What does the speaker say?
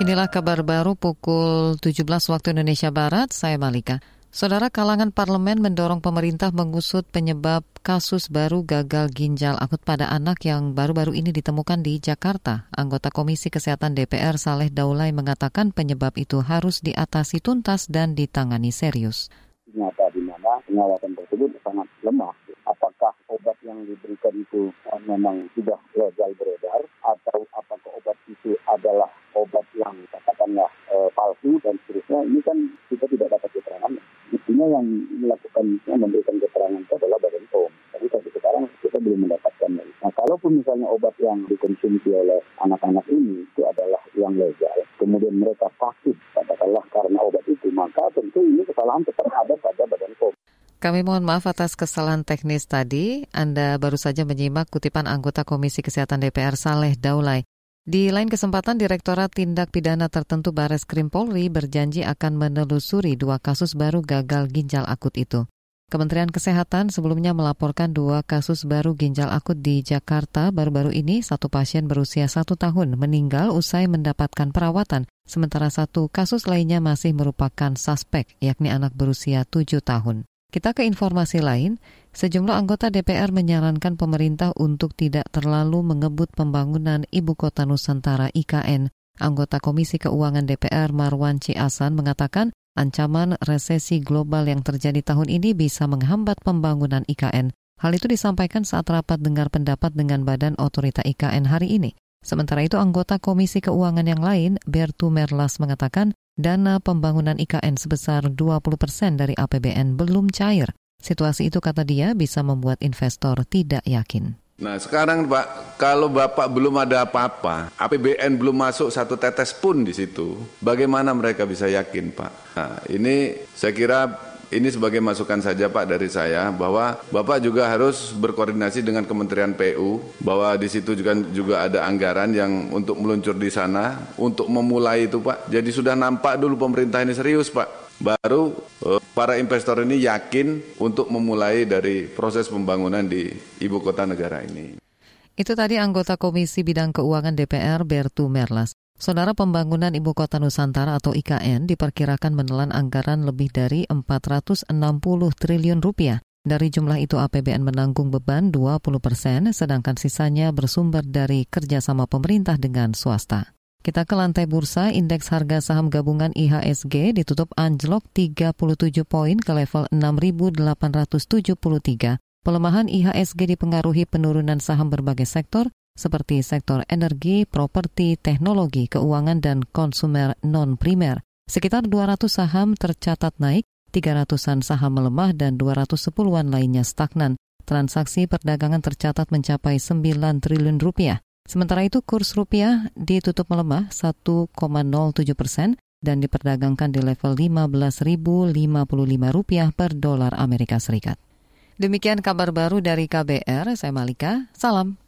Inilah kabar baru pukul 17 waktu Indonesia Barat, saya Malika. Saudara kalangan parlemen mendorong pemerintah mengusut penyebab kasus baru gagal ginjal akut pada anak yang baru-baru ini ditemukan di Jakarta. Anggota Komisi Kesehatan DPR Saleh Daulay mengatakan penyebab itu harus diatasi tuntas dan ditangani serius. Nyata di mana pengawasan tersebut sangat lemah. Apakah obat yang diberikan itu eh, memang sudah legal beredar atau apakah obat itu adalah obat yang katakanlah e, dan seterusnya ini kan kita tidak dapat keterangan mestinya yang melakukan yang memberikan keterangan itu adalah badan POM tapi sampai sekarang kita belum mendapatkan nah kalaupun misalnya obat yang dikonsumsi oleh anak-anak ini itu adalah yang legal kemudian mereka sakit katakanlah karena obat itu maka tentu ini kesalahan tetap ada pada badan POM kami mohon maaf atas kesalahan teknis tadi. Anda baru saja menyimak kutipan anggota Komisi Kesehatan DPR Saleh Daulay. Di lain kesempatan, Direktorat Tindak Pidana Tertentu Bares Krim Polri berjanji akan menelusuri dua kasus baru gagal ginjal akut itu. Kementerian Kesehatan sebelumnya melaporkan dua kasus baru ginjal akut di Jakarta. Baru-baru ini, satu pasien berusia satu tahun meninggal usai mendapatkan perawatan, sementara satu kasus lainnya masih merupakan suspek, yakni anak berusia tujuh tahun. Kita ke informasi lain, sejumlah anggota DPR menyarankan pemerintah untuk tidak terlalu mengebut pembangunan Ibu Kota Nusantara IKN. Anggota Komisi Keuangan DPR Marwan C. Asan mengatakan ancaman resesi global yang terjadi tahun ini bisa menghambat pembangunan IKN. Hal itu disampaikan saat rapat dengar pendapat dengan Badan Otorita IKN hari ini. Sementara itu anggota Komisi Keuangan yang lain, Bertu Merlas mengatakan dana pembangunan IKN sebesar 20 persen dari APBN belum cair. Situasi itu kata dia bisa membuat investor tidak yakin. Nah sekarang Pak, kalau Bapak belum ada apa-apa, APBN belum masuk satu tetes pun di situ, bagaimana mereka bisa yakin Pak? Nah ini saya kira ini sebagai masukan saja Pak dari saya bahwa Bapak juga harus berkoordinasi dengan Kementerian PU bahwa di situ juga juga ada anggaran yang untuk meluncur di sana untuk memulai itu Pak. Jadi sudah nampak dulu pemerintah ini serius Pak. Baru eh, para investor ini yakin untuk memulai dari proses pembangunan di ibu kota negara ini. Itu tadi anggota Komisi Bidang Keuangan DPR Bertu Merlas. Saudara pembangunan Ibu Kota Nusantara atau IKN diperkirakan menelan anggaran lebih dari 460 triliun rupiah. Dari jumlah itu APBN menanggung beban 20 persen, sedangkan sisanya bersumber dari kerjasama pemerintah dengan swasta. Kita ke lantai bursa, indeks harga saham gabungan IHSG ditutup anjlok 37 poin ke level 6.873. Pelemahan IHSG dipengaruhi penurunan saham berbagai sektor, seperti sektor energi, properti, teknologi, keuangan, dan konsumer non-primer. Sekitar 200 saham tercatat naik, 300-an saham melemah, dan 210-an lainnya stagnan. Transaksi perdagangan tercatat mencapai 9 triliun rupiah. Sementara itu kurs rupiah ditutup melemah 1,07 persen dan diperdagangkan di level 15.055 rupiah per dolar Amerika Serikat. Demikian kabar baru dari KBR, saya Malika, salam.